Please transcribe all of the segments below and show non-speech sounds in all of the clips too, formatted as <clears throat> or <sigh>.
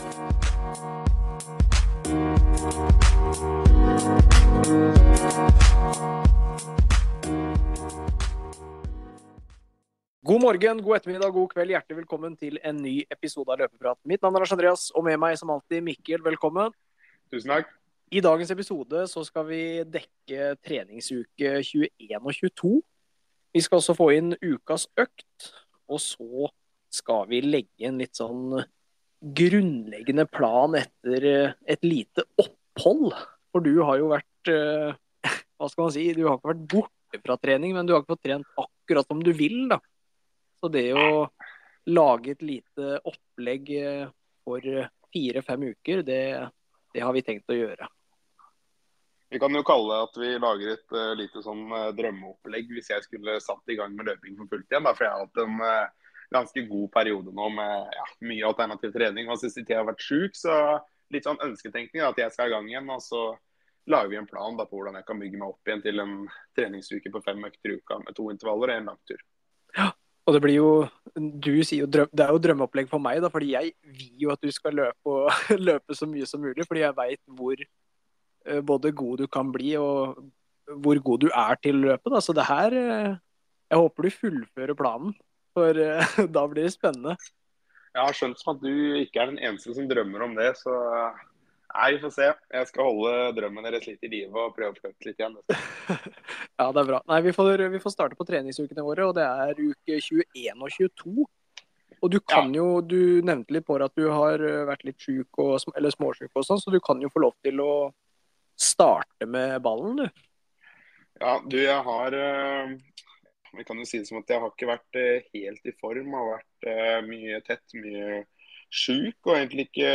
God morgen, god ettermiddag, god kveld. Hjertelig velkommen til en ny episode av Løpeprat. Mitt navn er Lars Andreas, og med meg som alltid Mikkel. Velkommen. Tusen takk. I dagens episode så skal vi dekke treningsuke 21 og 22. Vi skal også få inn ukas økt, og så skal vi legge inn litt sånn grunnleggende plan etter eh, et lite opphold. For du har jo vært eh, Hva skal man si? Du har ikke vært borte fra trening, men du har ikke fått trent akkurat som du vil, da. Så det å lage et lite opplegg eh, for fire-fem uker, det, det, har vi tenkt å gjøre. Vi kan jo kalle det at vi lager et uh, lite sånn uh, drømmeopplegg hvis jeg skulle satt i gang med løping for fullt igjen. Da, for jeg har hatt en uh, ganske god periode nå med ja, mye alternativ trening. Og siste tid har vært sjuk, så litt sånn ønsketenkning at jeg skal i gang igjen. Og så lager vi en plan da, på hvordan jeg kan bygge meg opp igjen til en treningsuke på fem økter i uka med to intervaller og en langtur. Ja, og det blir jo Du sier jo drøm, det er jo drømmeopplegg for meg, da, fordi jeg vil jo at du skal løpe, og, <laughs> løpe så mye som mulig. Fordi jeg veit hvor uh, både god du kan bli, og hvor god du er til løpet. Da. Så det her uh, Jeg håper du fullfører planen, for uh, <laughs> da blir det spennende. Jeg har skjønt som at du ikke er den eneste som drømmer om det, så Nei, vi får se. Jeg skal holde drømmen deres litt i live og prøve å flytte litt igjen. <laughs> ja, det er bra. Nei, vi får, vi får, starte på treningsukene våre, og det er uke 21 og 22. Og du kan ja. jo, du nevnte litt på at du har vært litt sjuk eller småsjuk og sånn, så du kan jo få lov til å starte med ballen, du. Ja, du, jeg har Vi kan jo si det som at jeg har ikke vært helt i form. Har vært mye tett, mye sjuk, og egentlig ikke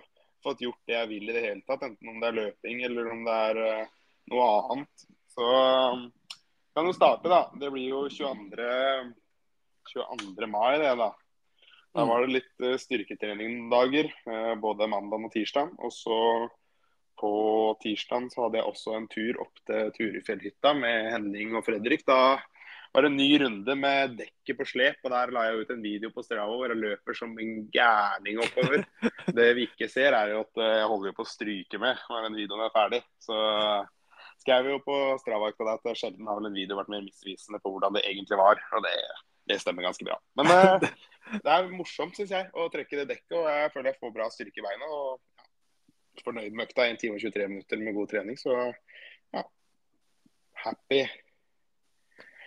<laughs> fått gjort det jeg vil i det hele tatt. Enten om det er løping eller om det er uh, noe annet. Så um, kan jo starte, da. Det blir jo 22. 22. mai, det, da. Da mm. var det litt styrketreningdager, både mandag og tirsdag. Og så på tirsdag så hadde jeg også en tur opp til Turifjellhytta med Henning og Fredrik. Da var en ny runde med dekket på slep. og Der la jeg ut en video på Strava hvor jeg løper som en gærning oppover. Det vi ikke ser, er jo at eh, jeg holder på å stryke med når den videoen er ferdig. Så skrev vi jo på Strava at sjelden har vel en video vært mer misvisende på hvordan det egentlig var. Og det, det stemmer ganske bra. Men eh, <laughs> det er morsomt, syns jeg, å trekke det dekket. Og jeg føler jeg får bra styrke i beina. Og ja, fornøyd med økta. 1 time og 23 minutter med god trening. Så ja, happy.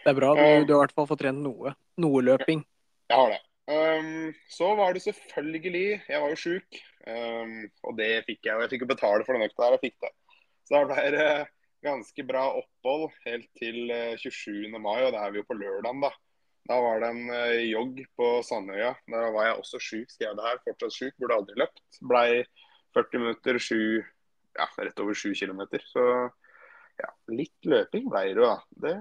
Det er bra. Du, um, du har i hvert fall fått trent noe. Noe løping. Jeg har det. Um, så var det selvfølgelig Jeg var jo sjuk, um, og det fikk jeg. Og jeg fikk jo betale for den økta her. Jeg fikk det. Så det ble det ganske bra opphold helt til 27. Eh, mai, og da er vi jo på lørdagen, da. Da var det en jogg på Sandøya. Da var jeg også sjuk, skrev det her. Fortsatt sjuk, burde aldri løpt. Blei 40 minutter, 7, ja, rett over 7 km. Så ja, litt løping ble det jo, da. Det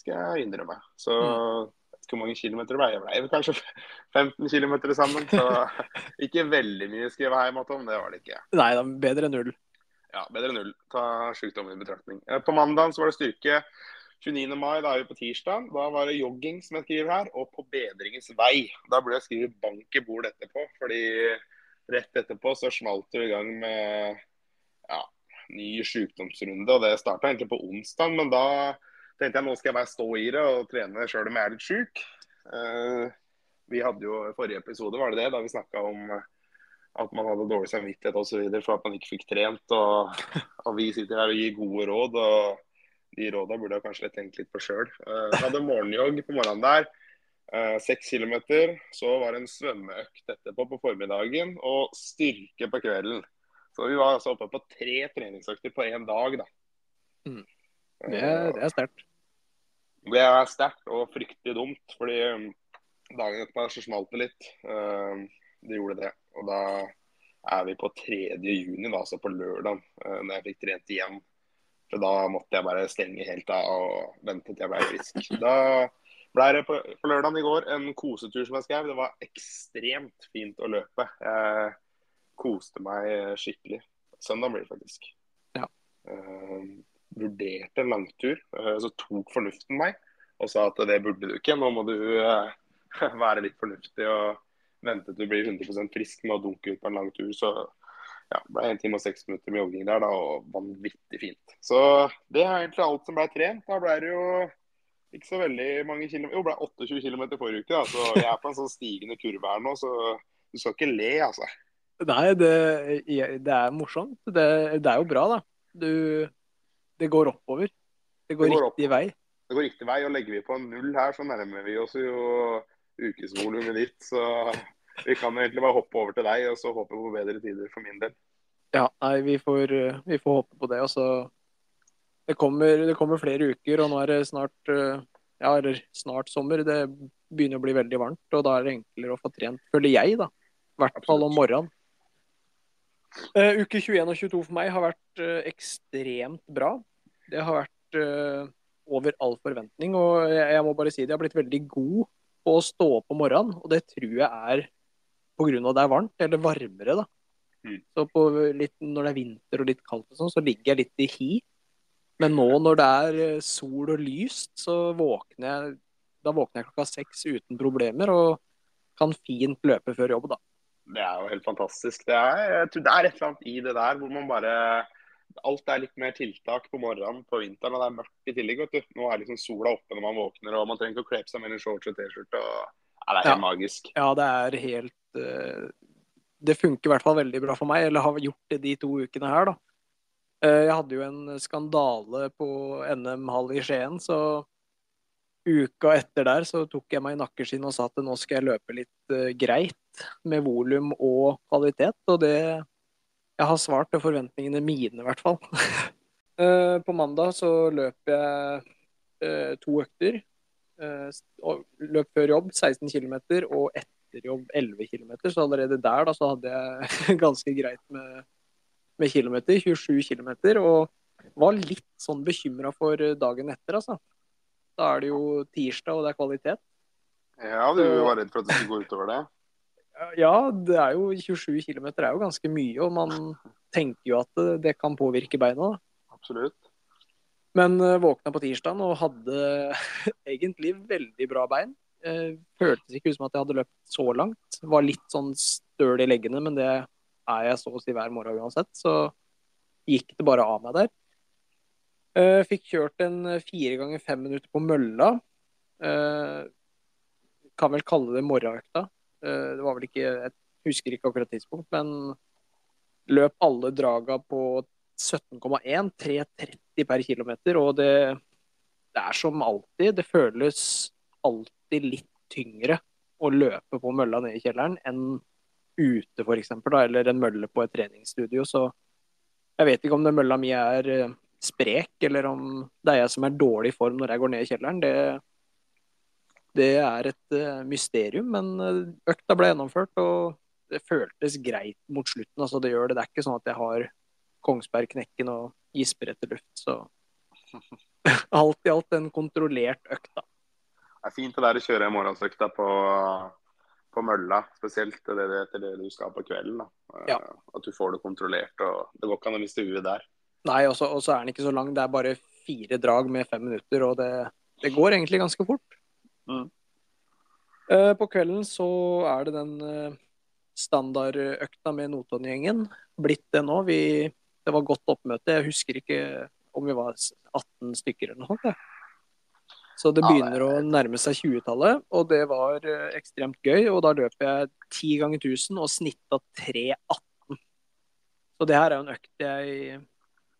skal jeg innrømme. Så mm. vet ikke hvor mange kilometer det ble. Jeg ble kanskje <laughs> 15 km sammen. Så <laughs> ikke veldig mye skrive hjem om, det var det ikke. Nei da, bedre enn null. Ja, bedre enn null. Ta sykdommen i betraktning. Eh, på mandag så var det styrke. 29. mai, da er vi på tirsdag. Da var det jogging som jeg skriver her, og på bedringens vei. Da burde jeg skrive bank i bord etterpå, fordi rett etterpå så smalt det i gang med ny sykdomsrunde. og Det starta egentlig på onsdag, men da tenkte jeg nå skal jeg bare stå i det og trene sjøl om jeg er litt sjuk. Uh, vi hadde jo Forrige episode var det det, da vi snakka om at man hadde dårlig samvittighet osv. for at man ikke fikk trent. Og, og, vi sitter her og gir gode råd, og de råda burde jeg kanskje tenkt litt på sjøl. Uh, hadde morgenjogg på morgenen der. Eh, seks uh, kilometer. Så var det en svømmeøkt etterpå på formiddagen og styrke på kvelden. Så vi var altså oppe på tre treningsøkter på én dag, da. Mm. Det, er, det er sterkt. Det er sterkt og fryktelig dumt, fordi um, dagen etterpå så smalt det litt. Uh, det gjorde det. Og da er vi på 3. juni, da, altså på lørdag, uh, når jeg fikk trent igjen. For da måtte jeg bare stenge helt av og vente til jeg ble frisk. Da ble det på, på lørdag i går en kosetur som jeg skrev. Det var ekstremt fint å løpe. Jeg koste meg skikkelig. Søndag blir det faktisk. Ja. Uh, vurderte en langtur. Uh, så tok fornuften meg og sa at det burde du ikke. Nå må du uh, <laughs> være litt fornuftig og vente til du blir 100% frisk med å dunke ut på en lang tur. Så ja, det ble 1 time og 6 minutter med jogging der, da, og vanvittig fint. Så det er egentlig alt som ble trent. Da ble det jo ikke så veldig mange kilometer. Jo, ble 28 km forrige uke, da, så jeg er på en sånn stigende kurve her nå, så du skal ikke le, altså. Nei, det, det er morsomt. Det, det, er jo bra, da. Du, det går oppover. Det går, det går riktig opp. vei. Det går riktig vei, og legger vi på null her, så nærmer vi oss jo ukesvolumet ditt. Så vi kan egentlig bare hoppe over til deg og så håpe på bedre tider for min del. Ja, nei, vi får, vi får håpe på det. Og så det kommer, det kommer, flere uker, og nå er det snart ja, eller snart sommer. Det begynner å bli veldig varmt, og da er det enklere å få trent, føler jeg, da. I hvert fall om morgenen. Uh, uke 21 og 22 for meg har vært uh, ekstremt bra. Det har vært uh, over all forventning. Og jeg, jeg, må bare si det, jeg har blitt veldig god på å stå opp om morgenen. Og det tror jeg er pga. det er varmt, eller varmere, da. Mm. Så litt, når det er vinter og litt kaldt, og sånn, så ligger jeg litt i hi. Men nå når det er sol og lyst, så våkner jeg da våkner jeg klokka seks uten problemer og kan fint løpe før jobb, da. Det er jo helt fantastisk. Det er, jeg tror det er et eller annet i det der hvor man bare Alt er litt mer tiltak på morgenen på vinteren, og det er mørkt i tillegg. vet du. Nå er liksom sola oppe når man våkner, og man trenger ikke å kle på seg mellom shorts og T-skjorte. Ja, det er helt ja. magisk. Ja, det er helt uh, Det funker i hvert fall veldig bra for meg, eller har gjort det de to ukene her, da. Uh, jeg hadde jo en skandale på NM Hall i Skien, så uka etter der så tok jeg meg i nakkeskinn og sa at nå skal jeg løpe litt uh, greit med volum og kvalitet. Og det Jeg har svart til forventningene mine, i hvert fall. <laughs> på mandag så løp jeg to økter. Løp før jobb 16 km og etter jobb 11 km. Så allerede der da, så hadde jeg <laughs> ganske greit med, med kilometer. 27 km. Og var litt sånn bekymra for dagen etter, altså. Da er det jo tirsdag, og det er kvalitet. Ja, du var redd for at det skulle gå utover det? <laughs> Ja, det er jo 27 km er jo ganske mye, og man <laughs> tenker jo at det kan påvirke beina. Absolutt. Men uh, våkna på tirsdag og hadde <laughs> egentlig veldig bra bein. Uh, føltes ikke ut som at jeg hadde løpt så langt. Var litt sånn støl i leggene, men det er jeg så å si hver morgen uansett. Så gikk det bare av meg der. Uh, fikk kjørt en fire ganger fem minutter på mølla. Uh, kan vel kalle det morgenøkta. Uh, det var vel ikke Jeg husker ikke akkurat tidspunkt, men løp alle draga på 17,1. 3,30 per km. Og det, det, er som alltid. Det føles alltid litt tyngre å løpe på mølla nede i kjelleren enn ute, f.eks. Eller en mølle på et treningsstudio. Så jeg vet ikke om den mølla mi er eh, sprek, eller om det er jeg som er dårlig i form når jeg går ned i kjelleren. Det, det er et uh, mysterium, men uh, økta ble gjennomført, og det føltes greit mot slutten. Altså, det gjør det. Det er ikke sånn at jeg har Kongsbergknekken og gisper etter luft. Så <laughs> alt i alt en kontrollert økt, da. Det er fint det der å kjøre morgensøkta på, på mølla, spesielt det, det, til det du skal på kvelden. da. Ja. At du får det kontrollert. og Det går ikke an å miste huet der. Nei, og så er den ikke så lang. Det er bare fire drag med fem minutter, og det, det går egentlig ganske fort. Mm. Uh, på kvelden så er det den uh, standardøkta med Notodden-gjengen. Blitt det nå. Vi det var godt oppmøte. Jeg husker ikke om vi var 18 stykker eller noe. Så det begynner å nærme seg 20-tallet, og det var eh, ekstremt gøy. Og da løp jeg 10 ganger 1000 og snitta 3,18. Så det her er jo en økt jeg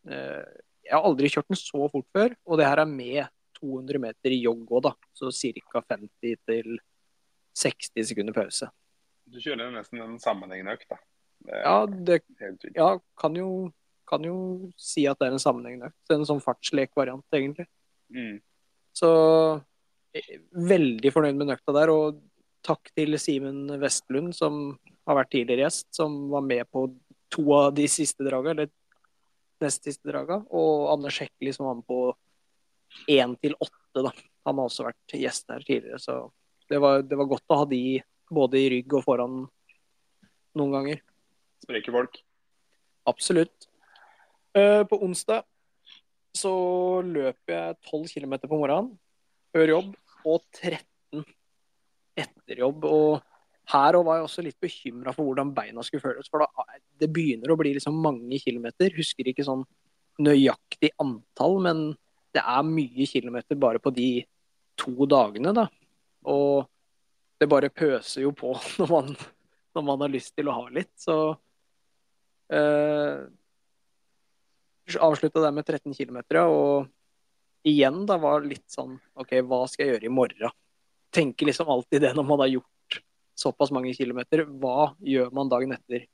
Jeg har aldri kjørt den så fort før, og det her er med 200 meter i jogg òg, da. Så ca. 50 til 60 sekunder pause. Du kjører nesten en sammenhengende økt, da. Det ja, det ja, kan jo kan jo si at det er en sammenhengende økt. En sånn fartslekvariant, egentlig. Mm. Så eh, veldig fornøyd med den økta der. Og takk til Simen Vestlund, som har vært tidligere gjest, som var med på to av de siste draga, eller nest siste draga. Og Anders Hekkeli, som var med på én til åtte, da. Han har også vært gjest her tidligere, så det var, det var godt å ha de både i rygg og foran noen ganger. Spreke folk. Absolutt. Eh, på onsdag så løper jeg 12 km på morgenen før jobb, og 13 etter jobb. Og her var jeg også litt bekymra for hvordan beina skulle føles. For da, det begynner å bli liksom mange kilometer. Husker ikke sånn nøyaktig antall, men det er mye kilometer bare på de to dagene, da. Og det bare pøser jo på <laughs> når man, når man har lyst til å ha litt. Så eh, avslutta det med 13 km, og igjen da var litt sånn OK, hva skal jeg gjøre i morgen? Tenker liksom alltid det når man har gjort såpass mange kilometer. Hva gjør man dagen etter?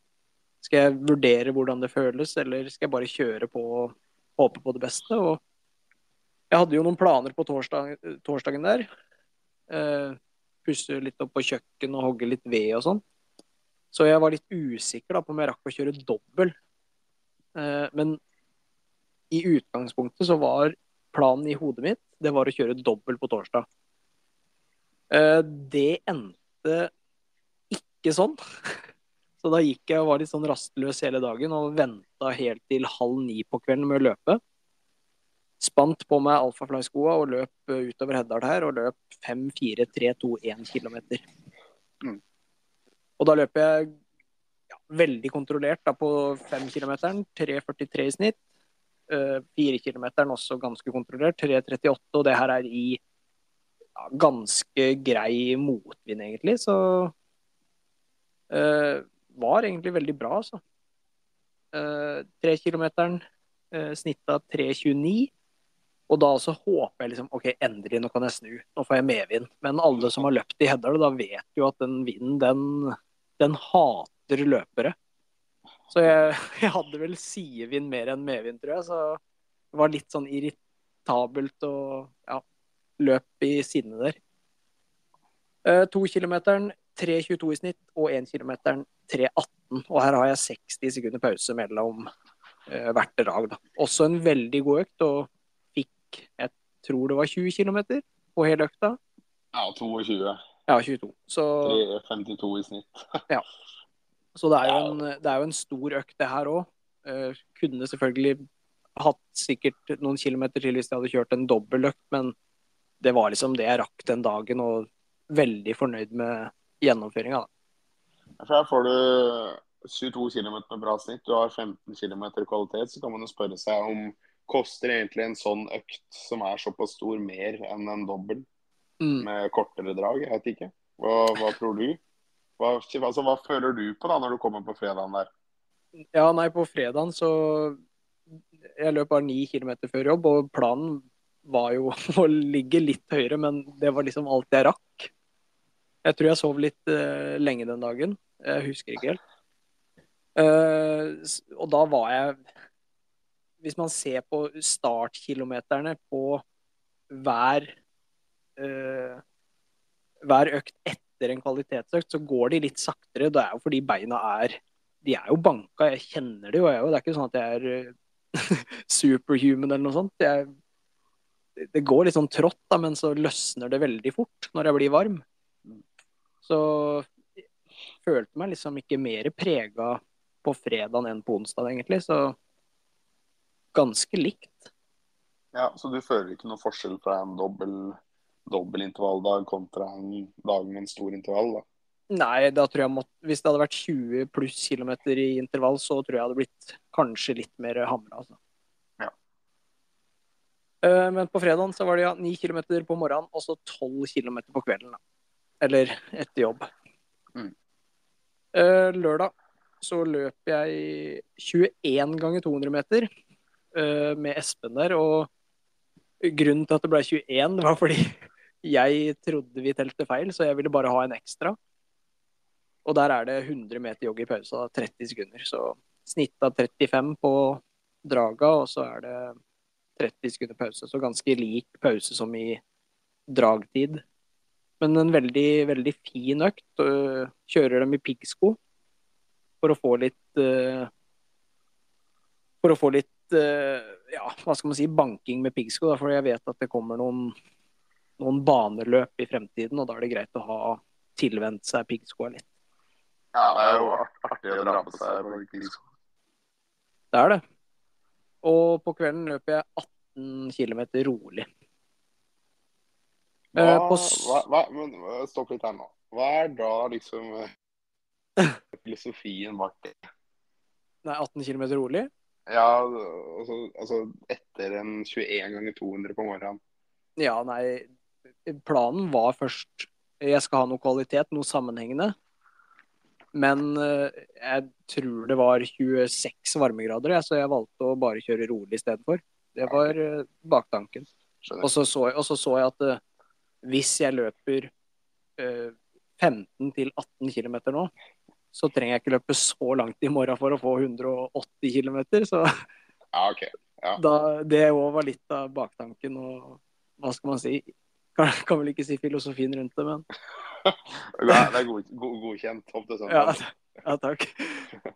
Skal jeg vurdere hvordan det føles, eller skal jeg bare kjøre på og håpe på det beste? Og jeg hadde jo noen planer på torsdag, torsdagen der. Eh, pusse litt opp på kjøkken og hogge litt ved og sånn. Så jeg var litt usikker da, på om jeg rakk å kjøre dobbel. Eh, men i utgangspunktet så var planen i hodet mitt det var å kjøre dobbel på torsdag. Eh, det endte ikke sånn. <laughs> Så da gikk jeg og var litt sånn rastløs hele dagen og venta helt til halv ni på kvelden med å løpe. Spant på meg alfafly-skoa og løp eh, utover Heddal her, og løp 5, 4, 3, 2, 1 km. Mm. Og da løper jeg ja, veldig kontrollert da, på 5 km, 3,43 i snitt. Uh, 4 km også ganske kontrollert, 3,38. Og det her er i ja, ganske grei motvind, egentlig. Så var egentlig veldig bra, altså. Uh, 3 km, uh, snitt 3,29. Og da så håper jeg liksom OK, endelig, nå kan jeg snu. Nå får jeg medvind. Men alle som har løpt i Heddal, da vet jo at den vinden, den, den hater løpere. Så jeg, <laughs> jeg, hadde vel sidevind mer enn medvind, tror jeg. Så det var litt sånn irritabelt og ja, løp i sinne der. Uh, to kilometeren 3.22 i snitt, og 1 km 3.18. Og her har jeg 60 sekunder pause mellom uh, hvert drag. Da. Også en veldig god økt. og fikk jeg tror det var 20 km på hele økta. Ja, 22. Ja, 22. Så 52 i snitt. <laughs> ja. Så det er, jo en, det er jo en stor økt, det her òg. Eh, kunne selvfølgelig hatt sikkert noen kilometer til hvis jeg hadde kjørt en dobbeltøkt, men det var liksom det jeg rakk den dagen, og veldig fornøyd med gjennomføringa. Her får du 22 km med bra snitt, du har 15 km kvalitet, så kan man jo spørre seg om koster egentlig en sånn økt som er såpass stor, mer enn en dobbel mm. med kortere drag? Jeg vet ikke. Hva, hva tror du? Hva, altså, hva, føler du på da når du kommer på fredagen der? Ja, nei, på fredagen så Jeg løp bare ni kilometer før jobb, og planen var jo <laughs> å ligge litt høyere, men det var liksom alt jeg rakk. Jeg tror jeg sov litt uh, lenge den dagen. Jeg husker ikke helt. Uh, og da var jeg hvis man ser på startkilometerne på hver, uh, hver økt etter en kvalitetsøkt, så går de litt saktere. Det er jo fordi beina er De er jo banka, jeg kjenner det jo. Jeg, det er ikke sånn at jeg er <laughs> superhuman eller noe sånt. Jeg, det går litt sånn trått, da, men så løsner det veldig fort når jeg blir varm. Så jeg følte meg liksom ikke mer prega på fredag enn på onsdag, egentlig. Så ganske likt. Ja, Så du føler ikke noe forskjell fra en dobbel, dobbel intervalldag kontra en dag med en stor intervall? da? Nei, da tror jeg måtte, hvis det hadde vært 20 pluss kilometer i intervall, så tror jeg det hadde blitt kanskje litt mer hamra. Altså. Ja. Uh, men på fredagen så var det ja, 9 km på morgenen og så 12 km på kvelden. da. Eller etter jobb. Mm. Uh, lørdag så løp jeg 21 ganger 200 meter. Eh, med Espen der. Og grunnen til at det ble 21, var fordi <laughs> jeg trodde vi telte feil, så jeg ville bare ha en ekstra. Og der er det 100 meter jogg i pausa, 30 sekunder. Så snitt av 35 på draga, og så er det 30 sekunder pause. Så ganske lik pause som i dragtid. Men en veldig, veldig fin økt. Kjører dem i piggsko for å få litt eh, For å få litt Eh, ja, hva skal man si, banking med piggsko. For jeg vet at det kommer noen, noen baneløp i fremtiden, og da er det greit å ha tilvent seg piggskoa litt. Ja, det er jo artig å dra på seg piggsko. Det er det. Og på kvelden løper jeg 18 km rolig. Hva, eh, hva, hva, men, stopp litt her nå. hva er da liksom eh, <laughs> filosofien bak det? Nei, 18 km rolig? Ja, altså, altså etter en 21 ganger 200 på morgenen. Ja, nei. Planen var først Jeg skal ha noe kvalitet, noe sammenhengende. Men eh, jeg tror det var 26 varmegrader, så jeg valgte å bare kjøre rolig i stedet for. Det var eh, baktanken. Og så så jeg, og så, så jeg at eh, hvis jeg løper eh, 15-18 km nå, så trenger jeg ikke løpe så langt i morgen for å få 180 km. Så Ja, okay. Ja. da, det òg var litt av baktanken. Og hva skal man si? Kan, kan vel ikke si filosofien rundt det, men <laughs> Det er, det er god, god, godkjent. Opp til ja, søndag. ja takk.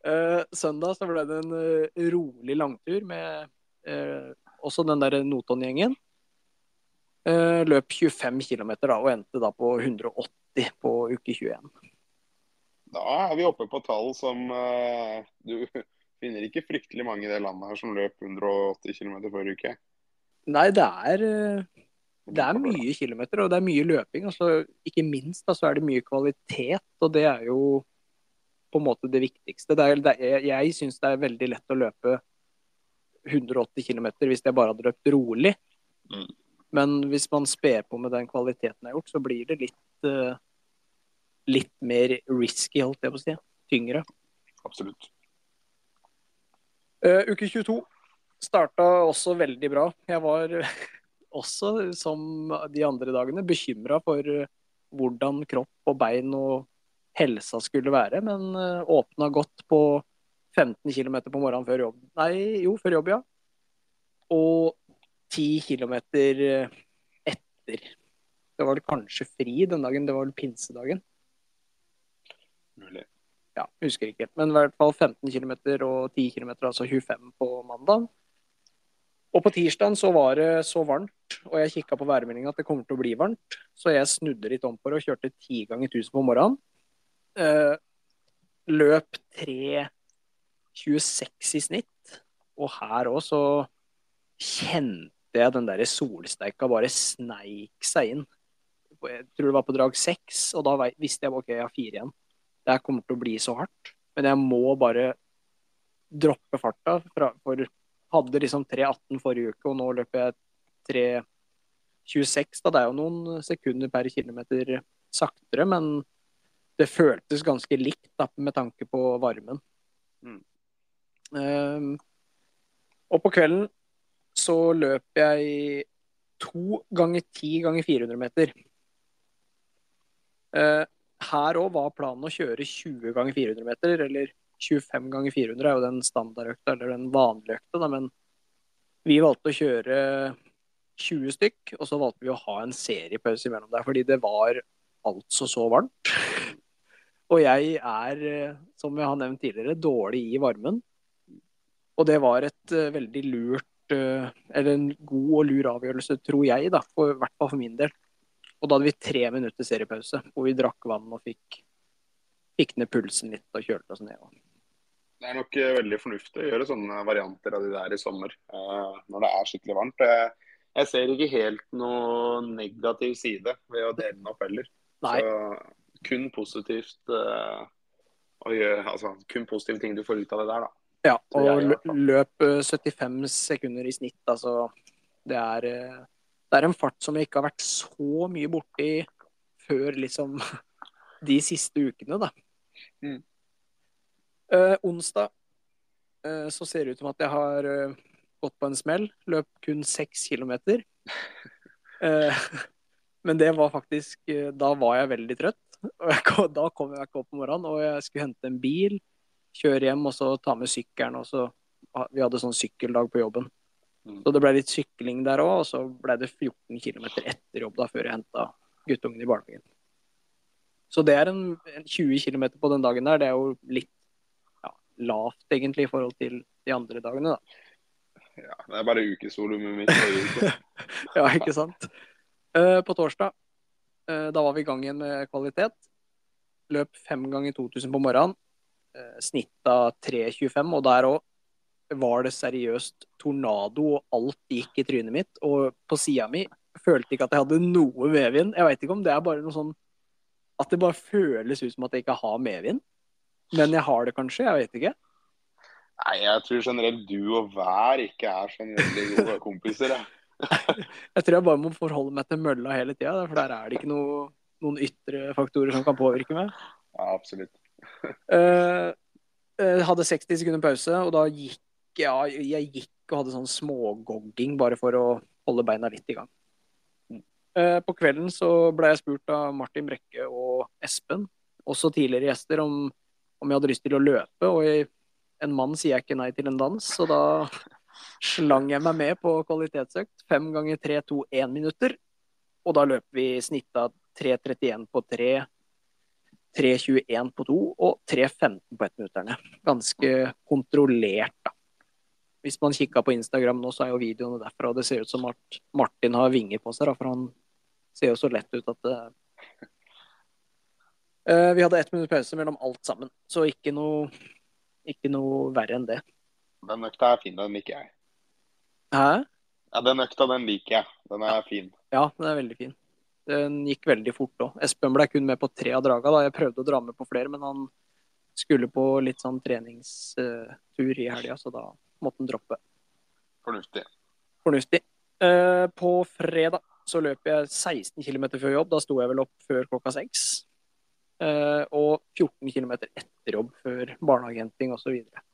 Uh, søndag så ble det en uh, rolig langtur med uh, også den der Noton-gjengen. Eh, løp 25 km og endte da på 180 på uke 21. Da er vi oppe på tall som eh, Du <laughs> finner ikke fryktelig mange i det landet her som løp 180 km forrige uke. Nei, det er, det er mye kilometer, og det er mye løping. Altså, ikke minst da, så er det mye kvalitet, og det er jo på en måte det viktigste. Det er, det er, jeg syns det er veldig lett å løpe 180 km hvis jeg bare hadde løpt rolig. Mm. Men hvis man sper på med den kvaliteten jeg har gjort, så blir det litt, eh, litt mer risky, holdt jeg på å si. Tyngre. Absolutt. Uh, uke 22 starta også veldig bra. Jeg var <laughs> også, som de andre dagene, bekymra for eh, hvordan kropp og bein og helsa skulle være, men åpna godt på 15 km på morgenen før jobb. Nei, jo, før jobb, ja. Og 10 kilometer etter. Det var vel kanskje fri den dagen, det var vel pinsedagen. Mulig. ja, husker ikke. Men i hvert fall 15 km og 10 km, altså 25 på mandag. Og på tirsdag så var det så varmt, og jeg kikka på værmeldinga at det kommer til å bli varmt, så jeg snudde litt om på det og kjørte 10 ganger 1000 på morgenen. Eh, løp 3.26 i snitt, og her òg så kjente jeg den derre solsteika bare sneik seg inn. Jeg tror det var på drag 6, og da visste jeg ok, jeg har fire igjen det her kommer til å bli så hardt. Men jeg må bare droppe farta. Fra, for hadde liksom 3,18 forrige uke, og nå løper jeg 3,26. Da det er jo noen sekunder per kilometer saktere, men det føltes ganske likt da, med tanke på varmen. Mm. Um, og på kvelden så løp jeg to ganger ti ganger 400 meter. Eh, her òg var planen å kjøre 20 ganger 400 meter, eller 25 ganger 400 er jo den standardøkta, eller den vanlige økta, da, men vi valgte å kjøre 20 stykk, og så valgte vi å ha en seriepause imellom der, fordi det var altså så varmt. <laughs> Og jeg er, eh, som jeg har nevnt tidligere, dårlig i varmen. Og det var et eh, veldig lurt, eller en god og lur avgjørelse, tror jeg, da, for, i hvert fall for min del. Og da hadde vi tre minutter seriepause, hvor vi drakk vann og fikk, fikk ned pulsen litt og kjølte oss ned. Det er nok eh, veldig fornuftig å gjøre sånne varianter av de der i sommer, eh, når det er skikkelig varmt. Jeg, ser ikke helt noe negativ side ved å dele den opp heller. Nei, Så kun positivt eh, å gjøre, altså, kun positive ting du får ut av det der, da. Ja, og løp eh, 75 sekunder i snitt, altså. Det er, eh, det er en fart som jeg ikke har vært så mye borti før liksom <laughs> de siste ukene, da. Mm. Eh, onsdag eh, så ser det ut som at jeg har eh, gått på en smell. Løp kun seks kilometer. <laughs> Eh, <laughs> men det var faktisk eh, Da var jeg veldig trøtt. Og jeg, da kom jeg ikke opp om morgenen, og jeg skulle hente en bil, kjøre hjem og så ta med sykkelen. Og så, vi hadde sånn sykkeldag på jobben. Mm. Så det ble litt sykling der òg, og så ble det 14 km etter jobb da, før jeg henta guttungen i barnehagen. Så det er en, en 20 km på den dagen der. Det er jo litt ja, lavt, egentlig, i forhold til de andre dagene, da. Ja, det er bare ukesvolumet mitt. <laughs> Ja, ikke sant? Uh, på torsdag, uh, da var vi i gang igjen med kvalitet. Løp fem ganger 2000 på morgenen. Uh, Snitta 3.25, og der òg var det seriøst tornado, og alt gikk i trynet mitt. Og på sida mi følte ikke at jeg hadde noe medvind. Jeg veit ikke om det er bare noe sånn At det bare føles ut som at jeg ikke har medvind. Men jeg har det kanskje, jeg vet ikke. Nei, jeg tror generelt du og vær ikke er sånn veldig gode kompiser. Jeg. <laughs> Jeg tror jeg bare må forholde meg til mølla hele tida, for der er det ikke noe, noen ytre faktorer som kan påvirke meg. Ja, absolutt. Uh, hadde 60 sekunder pause, og da gikk ja, jeg gikk og hadde sånn smågogging bare for å holde beina litt i gang. Uh, på kvelden så ble jeg spurt av Martin Brekke og Espen, også tidligere gjester, om, om jeg hadde lyst til å løpe. Og jeg, en mann sier jeg ikke nei til en dans, så da slang jeg meg med på kvalitetsøkt. Fem ganger 3-2-1 minutter. Og da løp vi snitta 3.31 på 3, 3.21 på 2 og 3.15 på 1-minutterne. Ganske kontrollert, da. Hvis man kikka på Instagram nå, så er jo videoene derfra, det ser ut som at Martin har vinger på seg, da, for han ser jo så lett ut at det uh, Vi hadde ett minutt pause mellom alt sammen, så ikke noe, ikke noe verre enn det. Den økta er fin, den liker jeg. Hæ? Ja, Den økta den liker jeg. Den er fin. Ja, den er veldig fin. Den gikk veldig fort òg. Espen ble kun med på tre av draga. da. Jeg prøvde å dra med på flere, men han skulle på litt sånn treningstur i helga, så da måtte han droppe. Fornuftig. Fornuftig. Eh, på fredag så løp jeg 16 km før jobb. Da sto jeg vel opp før klokka seks. Eh, og 14 km etter jobb før barnehagehenting osv. Og,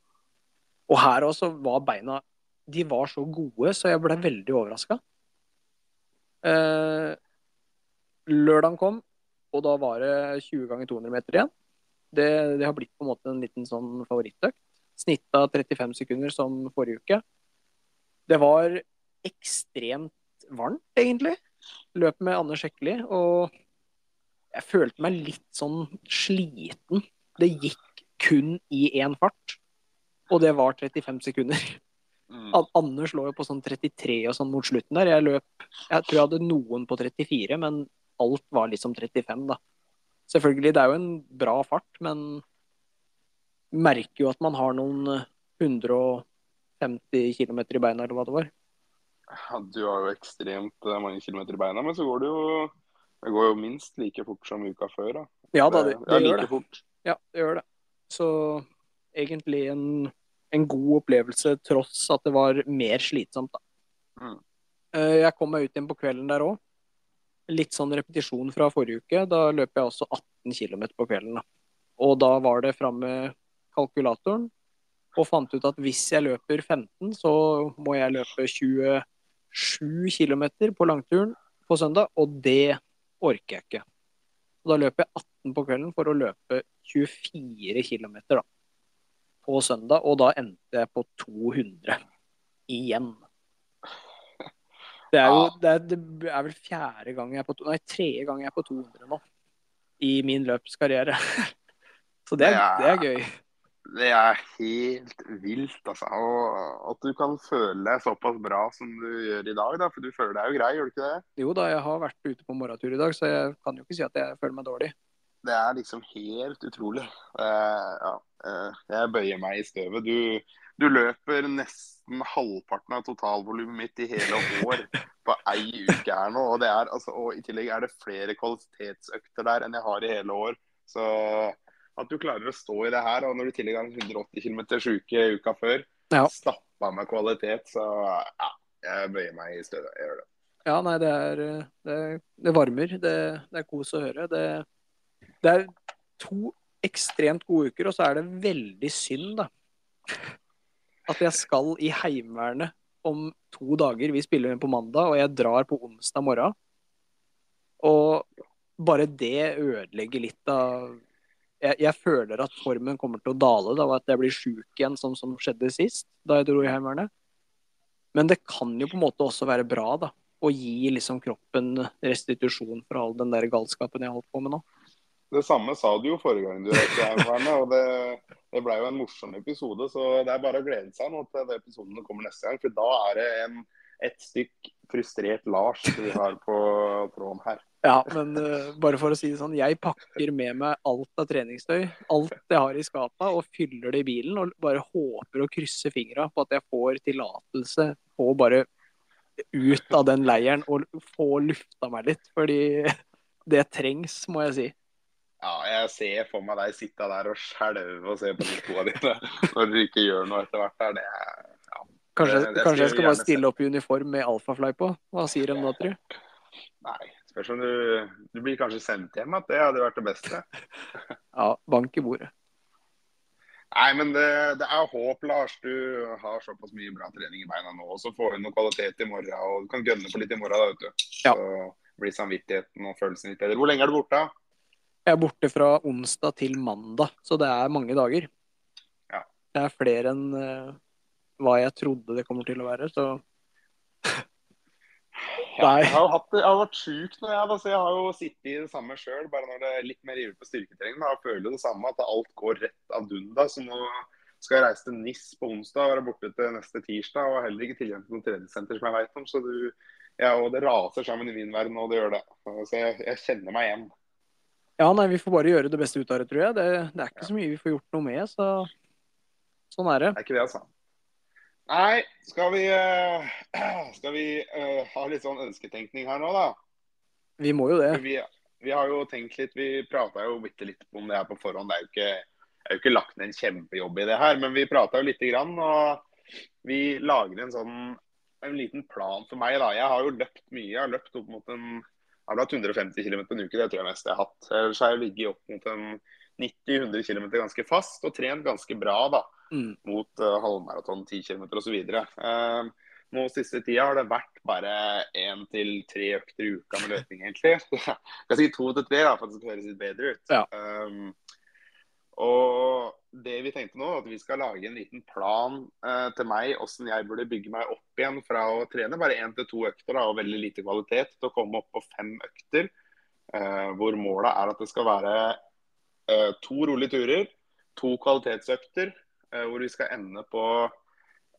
og her også var beina De var så gode, så jeg ble veldig overraska. Lørdagen kom, og da var det 20 ganger 200 meter igjen. Det, det, har blitt på en måte en liten sånn favorittøkt. Snitta 35 sekunder som forrige uke. Det var ekstremt varmt, egentlig. Løp med Anne Hekkeli, og jeg følte meg litt sånn sliten. Det gikk kun i én fart, og det var 35 sekunder. Mm. Anders lå jo på sånn 33 og sånn mot slutten der. Jeg løp Jeg tror jeg hadde noen på 34, men alt var liksom 35, da. Selvfølgelig, det er jo en bra fart, men merker jo at man har noen 150 km i beina, eller hva det var. Ja, du har jo ekstremt eh, mange kilometer i beina, men så går det jo det går jo minst like fort som uka før. da. Ja da, det, det, det gjør like det. Fort. Ja, det gjør det. Så egentlig en, en god opplevelse, tross at det var mer slitsomt, da. Mm. Eh, Jeg kom meg ut igjen på kvelden der òg. Litt sånn repetisjon fra forrige uke. Da løp jeg også 18 km på kvelden. Og da var det fram med kalkulatoren og fant ut at hvis jeg løper 15, så må jeg løpe 27 km på langturen på søndag, og det orker jeg ikke. Og da løper jeg 18 på kvelden for å løpe 24 km på søndag, og da endte jeg på 200 igjen. Det er jo det er, det er vel fjerde gang jeg er på Nei, tredje gang jeg er på 200 nå. I min løpskarriere. <laughs> Så det det er gøy. Det er helt vilt, altså. Og at du kan føle deg såpass bra som du gjør i dag, da. For du føler deg jo grei, gjør du ikke det? Jo da, jeg har vært ute på morgentur i dag, så jeg kan jo ikke si at jeg føler meg dårlig. Det er liksom helt utrolig. Uh, ja, uh, jeg bøyer meg i støvet. Du, du løper nesten halvparten av totalvolumet mitt i hele år på ei uke her nå. Og, det er, altså, og i tillegg er det flere kvalitetsøkter der enn jeg har i hele år. Så at du klarer å stå i det her, og når du i tillegg har en 180 km uke uka før, Ja. stappa med kvalitet, så ja, jeg bøyer meg i støvet. Jeg gjør det. Ja, nei, det er Det, det varmer. Det, det er kos å høre. Det, det er to ekstremt gode uker, og så er det veldig synd, da. At jeg skal i Heimevernet om to dager. Vi spiller inn på mandag, og jeg drar på onsdag morgen. Og bare det ødelegger litt av jeg, jeg føler at formen kommer til å dale, da, og at jeg blir sjuk igjen, sånn som skjedde sist, da jeg dro i Heimevernet. Men det kan jo på en måte også være bra, da. Å gi liksom kroppen restitusjon for all den der galskapen jeg har holdt på med nå. Det samme sa du jo forrige gang du var og det, det ble jo en morsom episode. Så det er bare å glede seg nå til de episodene kommer neste gang. For da er det en, et stykk frustrert Lars vi har på tråden her. Ja, men uh, bare for å si det sånn, jeg pakker med meg alt av treningstøy, alt jeg har i skapet, og fyller det i bilen. Og bare håper og krysser fingra på at jeg får tillatelse på å bare ut av den leiren og få lufta meg litt. Fordi det trengs, må jeg si. Ja, jeg ser for meg deg sitte der og skjelve og se på de skoene dine når du ikke gjør noe etter hvert. der, det ja. Kanskje, Det- det kanskje jeg skal bare stille opp i uniform med alfafly på? Hva sier de da, tror du? Nei, spørs om du Du blir kanskje sendt hjem at det hadde vært det beste. <laughs> Ja, bank i bordet. Nei, men det, det er håp, Lars. Du har såpass mye bra trening i beina nå. Og så får du noe kvalitet i morgen. Og du kan gønne på litt i morgen, da, vet du. Ja. Så blir samvittigheten og følelsen litt bedre. Hvor lenge er du borte? Jeg er borte fra onsdag til mandag, så det er mange dager. Ja. Det er flere enn uh, hva jeg trodde det kommer til å være, så Ja, jeg har, hatt, jeg har vært sjuk nå, jeg. Da, så jeg har jo sittet i det samme sjøl. Bare når det er litt mer ivrig på styrketrening. Da. Jeg føler det samme, at alt går rett ad undas. Så nå skal jeg reise til NIS på onsdag og være borte til neste tirsdag. Og heller ikke tilgang til noe treningssenter som jeg veit om. Så du, ja, og det raser sammen i min verden, og det gjør det. Så jeg, jeg kjenner meg igjen. Ja, nei, vi får bare gjøre det beste ut av det, tror jeg. Det, det er ikke så mye vi får gjort noe med, så sånn er det. Det er ikke det, altså. Nei, skal vi, eh, <clears throat> skal vi eh, ha litt sånn ønsketenkning her nå, da? Vi må jo det. Vi, vi har jo tenkt litt, vi prata jo bitte litt om det her på forhånd. Det er jo ikke, er jo ikke lagt ned en kjempejobb i det her, men vi prata jo lite grann. Og vi lager en sånn en liten plan for meg, da. Jeg har jo løpt mye. Jeg har løpt opp mot en jeg har hatt 150 km en uke, det tror jeg mest jeg har hatt. Ellers har jeg ligget opp mot en 90-100 km ganske fast og trent ganske bra da, Mm. mot uh, halvmaraton, 10 km osv. Uh, nå siste tida har det vært bare én til tre økter i uka med løping, egentlig. <laughs> Jeg skal si to til tre da, for at det skal høres litt bedre ut. Ja. Um, og det vi tenkte nå, at vi skal lage en liten plan eh, til meg hvordan jeg burde bygge meg opp igjen fra å trene bare én til to økter da, og veldig lite kvalitet, til å komme opp på fem økter. Eh, hvor målet er at det skal være eh, to rolige turer, to kvalitetsøkter, eh, hvor vi skal ende på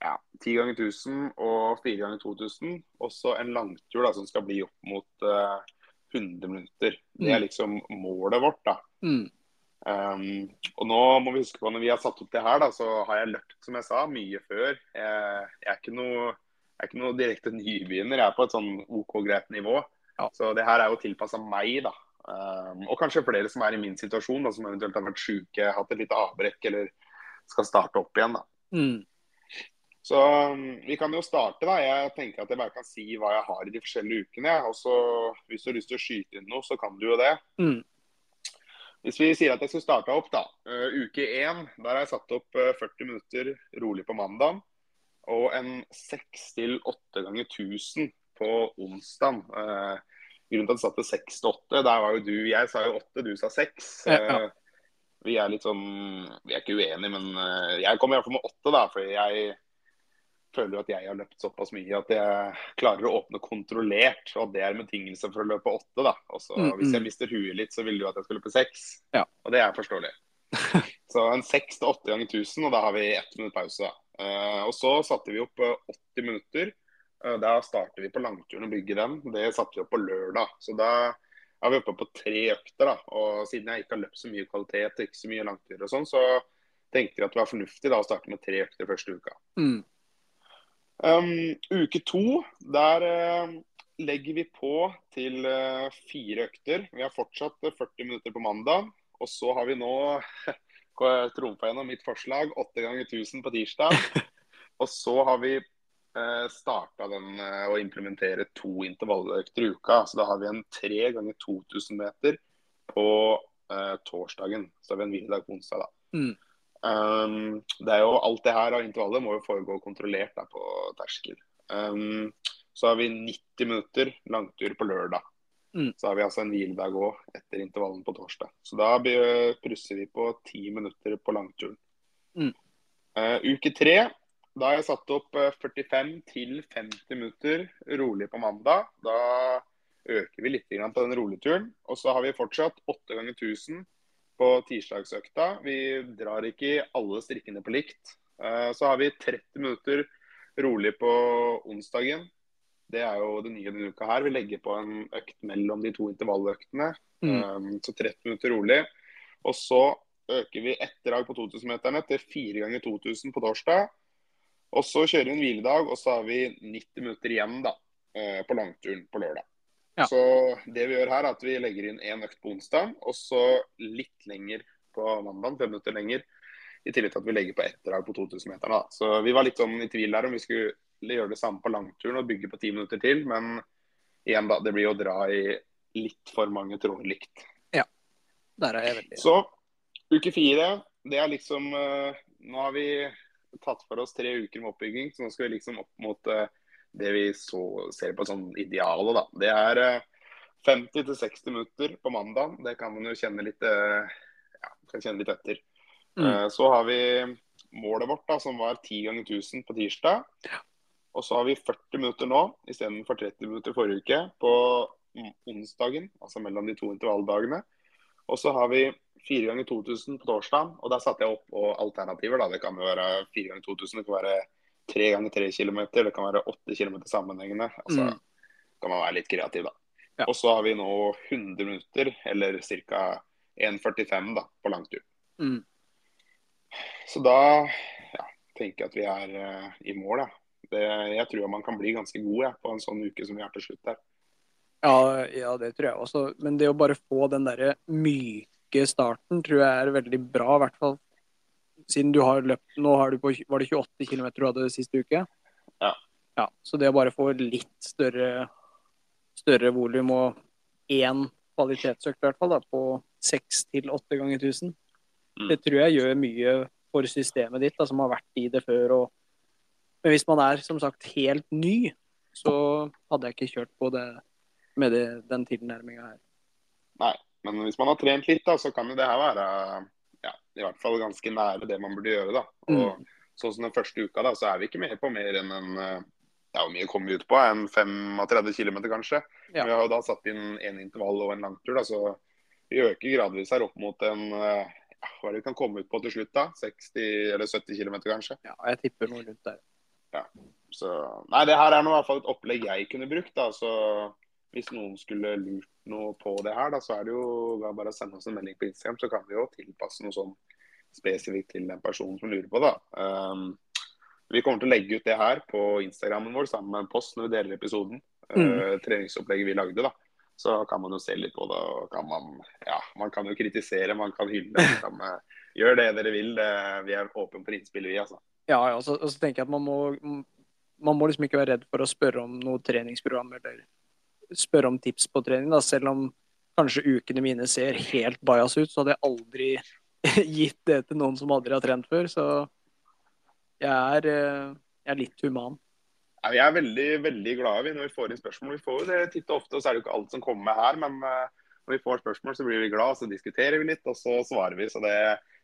ja, 10 ganger 1000 og 4 ganger 2000. Og så en langtur da, som skal bli opp mot eh, 100 minutter. Det er Mm. liksom målet vårt. da. Mm. Um, og nå må vi huske på Når vi har satt opp det her, da, så har jeg løpt som jeg sa, mye før. Jeg, jeg, er, ikke noe, jeg er ikke noe direkte nybegynner. Jeg er på et sånn OK greit nivå. Ja. Så det her er jo tilpassa meg, da. Um, og kanskje flere som er i min situasjon, da, som eventuelt har vært syke, hatt et lite avbrekk eller skal starte opp igjen. da. Mm. Så um, vi kan jo starte, da. Jeg tenker at jeg bare kan si hva jeg har i de forskjellige ukene. Og så hvis du har lyst til å skyte inn noe, så kan du jo det. Mm. Hvis vi sier at jeg skulle starta opp, da. eh, uke én, der har jeg satt opp eh, 40 minutter rolig på mandag. Og en 6-8 ganger 1000 på onsdag. grunnen til at jeg satte 6 til 8, der var jo du Jeg sa jo 8, du sa 6. Ja, vi er litt sånn Vi er ikke uenige, men eh, jeg kommer iallfall med 8, da. Fordi jeg føler at jeg har løpt såpass mye at jeg klarer å åpne kontrollert. Og det er en betingelse for å løpe åtte, da. Og så Mm, hvis jeg mm. mister huet litt, så vil du at jeg skal løpe seks. Ja. Og det er forståelig. <laughs> så en seks til åtte ganger 1000, og da har vi ett minutt pause. da. Eh, og så satte vi opp eh, 80 minutter. Uh, da starter vi på langturen og bygger den. Det satte vi opp på lørdag. Så da er vi oppe på tre økter. da. Og siden jeg ikke har løpt så mye kvalitet, og ikke så mye langturer og sånn, så tenkte vi at det var fornuftig da å starte med tre økter første uka. Mm. Um, uke to, der uh, legger vi på til uh, fire økter. Vi har fortsatt eh, 40 minutter på mandag. Og så har vi nå <laughs> trumfa gjennom mitt forslag, 8 ganger 1000 på tirsdag. <laughs> Og så har vi eh, starta den eh, å implementere to intervalløkter i uka. Så da har vi en 3 ganger 2000 meter på eh, torsdagen. Så har vi en hviledag på onsdag, da. Mm. Um, det er jo Alt det her av intervallet må jo foregå kontrollert der på terskel. Um, så har vi 90 minutter langtur på lørdag. Mm. Så har vi altså en hviledag òg etter intervallen på torsdag. Så da prusser vi på 10 minutter på langturen. Mm. Uh, uke tre, da har jeg satt opp uh, 45 til 50 minutter rolig på mandag. Da øker vi litt på den roligturen. Og så har vi fortsatt 8 ganger 1000 på tirsdagsøkta. Vi drar ikke alle strikkene på likt. Eh, Så har vi 30 minutter rolig på onsdagen. Det er jo det nye denne uka her. Vi legger på en økt mellom de to intervalløktene. Mm. Eh, Så 30 minutter rolig. Og så øker vi ett drag på 2000-meterne til fire ganger 2000 på torsdag. Og så kjører vi en hviledag, og så har vi 90 minutter igjen da, eh, på langturen på lørdag. Ja. Så det vi gjør her, er at vi legger inn én økt på onsdag, og så litt lenger på mandag, fem minutter lenger. I tillegg til at vi legger på ett drag på 2000-meteren. Så vi var litt sånn i tvil der om vi skulle gjøre det samme på langturen og bygge på ti minutter til. Men igjen, da. Det blir å dra i litt for mange tråder likt. Der er jeg veldig Så uke fire, det er liksom eh, Nå har vi tatt for oss tre uker med oppbygging, så nå skal vi liksom opp mot eh, det vi så, ser på som idealet, da. Det er eh, 50-60 minutter på mandag. Det kan man jo kjenne litt, eh, ja, kan kjenne litt etter. Mm. Eh, Så har vi målet vårt, da, som var 10 ganger 1000 på tirsdag. Og så har vi 40 minutter nå, istedenfor 30 minutter forrige uke, på onsdagen. Altså mellom de to intervalldagene. Og så har vi 4 ganger 2000 på torsdag. Og der satte jeg opp på alternativer. da. Det kan jo være 4 ganger 2000, det kan være 3 ganger tre kilometer, det kan være åtte kilometer sammenhengende. Altså Mm. kan man være litt kreativ, da. Ja. Og så har vi nå 100 minutter, eller ca. 1,45 da, på langtur. Mm. Så da ja, tenker jeg at vi er uh, i mål. da. Det, jeg tror man kan bli ganske god ja, på en sånn uke som vi har til slutt her. Ja, ja, det tror jeg også. Men det å bare få den derre myke starten tror jeg er veldig bra, i hvert fall siden du har løpt Nå har du på, var det 28 km du hadde siste uke? Ja. ja. Så det å bare få litt større, større volum og én kvalitetsøkt, i hvert fall, da, på 6 til 8 ganger 1000, Mm. det tror jeg gjør mye for systemet ditt, da, som har vært i det før. Og... Men hvis man er som sagt helt ny, så hadde jeg ikke kjørt på det med det, den tilnærminga her. Nei, Men hvis man har trent litt, da, så kan jo det her være i hvert fall ganske nære det man burde gjøre. da. Og Sånn som den første uka, da, så er vi ikke med på mer enn en eh, ja, Hvor mye kom vi ut på? En 35 km, kanskje. Ja. Vi har jo da satt inn en intervall og en langtur, da, så vi øker gradvis her opp mot en eh, ja, Hva er det vi kan komme ut på til slutt, da? 60 eller 70 km, kanskje. Ja, jeg tipper noe rundt der. Så Nei, det her er nå i hvert fall et opplegg jeg kunne brukt, da. Så hvis noen skulle lurt noe på det her, da, så er det jo bare å sende oss en melding på Instagram, så kan vi jo tilpasse noe sånn spesifikt til den personen som lurer på det. Um, vi kommer til å legge ut det her på Instagrammen vår sammen med en post når vi deler episoden. Uh, treningsopplegget vi lagde, da. Så kan man jo se litt på det. og kan Man ja, man kan jo kritisere, man kan hylle. Man kan, uh, gjør det dere vil. Uh, vi er åpne for innspill, vi, altså. Ja, ja, og så, og så tenker jeg at man må, man må liksom ikke være redd for å spørre om noe treningsprogram eller spørre om tips på trening. Da. Selv om kanskje ukene mine ser helt bajas ut, så hadde jeg aldri <laughs> gitt det til noen som aldri har trent før. Så jeg er, eh, jeg er litt human. Ja, vi er veldig veldig glade når vi får inn spørsmål. Vi får jo det titt og ofte, og så er det jo ikke alt som kommer her. Men eh, når vi får spørsmål, så blir vi glad, så diskuterer vi litt, og så svarer vi. Så det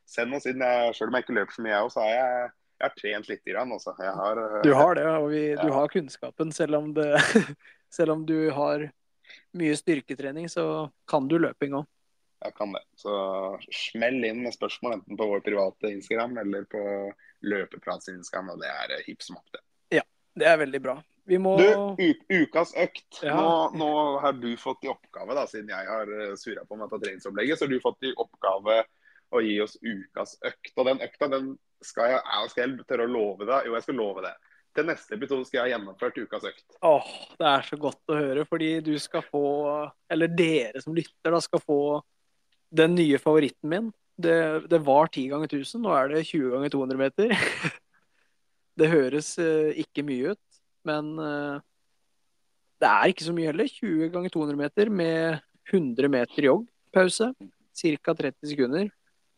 send oss inn. Jeg, selv om jeg ikke løper så mye, jeg òg, så er jeg, jeg har trent litt. Grann, altså. har, eh, Du har det, og vi, du har kunnskapen. Selv om, det, <laughs> selv om du har mye styrketrening, så kan du løping òg. Jeg kan det. Så smell inn med spørsmål enten på vår private Instagram eller på Løpeprats Instagram, og det er eh, hipp som happ, det. Det er veldig bra. Vi må Du, ukas økt. Ja. Nå, nå har du fått i oppgave, da, siden jeg har eh, surra på med dette treningsopplegget, så har du fått i oppgave å gi oss ukas økt. Og den økta den skal jeg, skal jeg tørre å love deg? Jo, jeg skal love det. Til neste episode skal jeg ha gjennomført ukas økt. Åh, det er så godt å høre, fordi du skal få, eller dere som lytter, da, skal få den nye favoritten min. Det, det var 10 ganger 1000, nå er det 20 ganger 200 meter. <laughs> Det høres eh, ikke mye ut, men eh, det er ikke så mye heller. 20 ganger 200 meter med 100 meter joggpause, ca. 30 sekunder.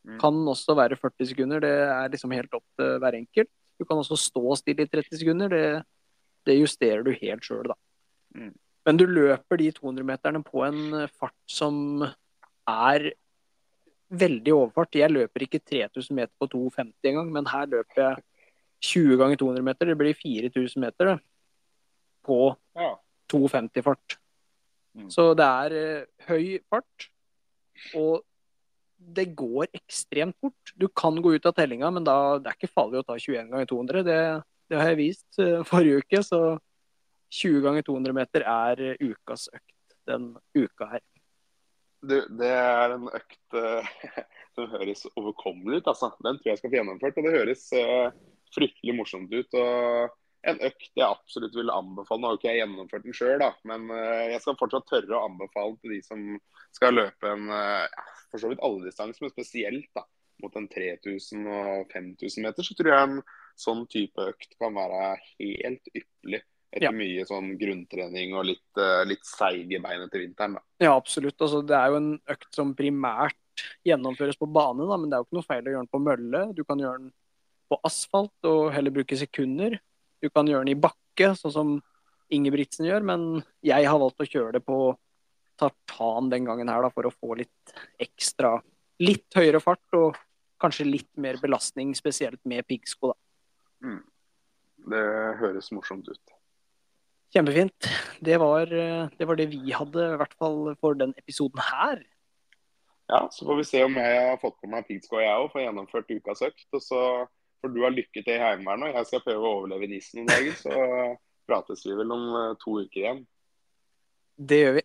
Mm. Kan også være 40 sekunder, det er liksom helt opp til hver enkelt. Du kan også stå stille i 30 sekunder, det, det justerer du helt sjøl, da. Mm. Men du løper de 200-meterne på en fart som er veldig overfart. Jeg løper ikke 3000 meter på 2,50 engang, men her løper jeg 20 ganger 200 meter. Det blir 4000 meter på Ja. 2,50 fart. Mm. Så det er eh, høy fart, og det går ekstremt fort. Du kan gå ut av tellinga, men da, det er ikke farlig å ta 21 ganger 200. Det, det har jeg vist eh, forrige uke, så 20 ganger 200 meter er eh, ukas økt den uka her. Du, det er en økt uh, <laughs> som høres overkommelig ut, altså. Den tror jeg skal få gjennomført. Og det høres uh, fryktelig morsomt ut. Og en økt jeg absolutt vil anbefale. Nå har ikke jeg gjennomført den sjøl, men jeg skal fortsatt tørre å anbefale til de som skal løpe en uh, for så vidt alle distanser, men spesielt da, mot en 3000 og 5000 meter, så tror jeg en sånn type økt kan være helt ypperlig. Etter ja. mye sånn grunntrening og litt, litt seig i beinet til vinteren. Da. Ja, absolutt. Altså, det er jo en økt som primært gjennomføres på bane, da, men det er jo ikke noe feil å gjøre den på mølle. Du kan gjøre den på asfalt og heller bruke sekunder. Du kan gjøre den i bakke, sånn som Ingebrigtsen gjør, men jeg har valgt å kjøre det på tartan den gangen her da, for å få litt ekstra Litt høyere fart og kanskje litt mer belastning, spesielt med piggsko. Mm. Det høres morsomt ut. Kjempefint. Det var, det var, det vi hadde, i hvert fall for den episoden her. Ja, så får vi se om jeg har fått på meg piggsko, jeg òg, får gjennomført ukas økt. Og så får du ha lykke til i Heimevernet, og jeg skal prøve å overleve nissen noen dager. Så prates vi vel om eh, to uker igjen. Det gjør vi.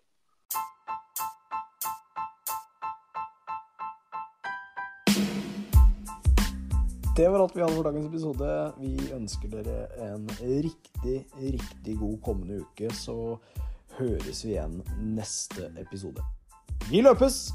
Det var alt vi hadde for dagens episode. Vi ønsker dere en riktig, riktig god kommende uke. Så høres vi igjen neste episode. Vi løpes!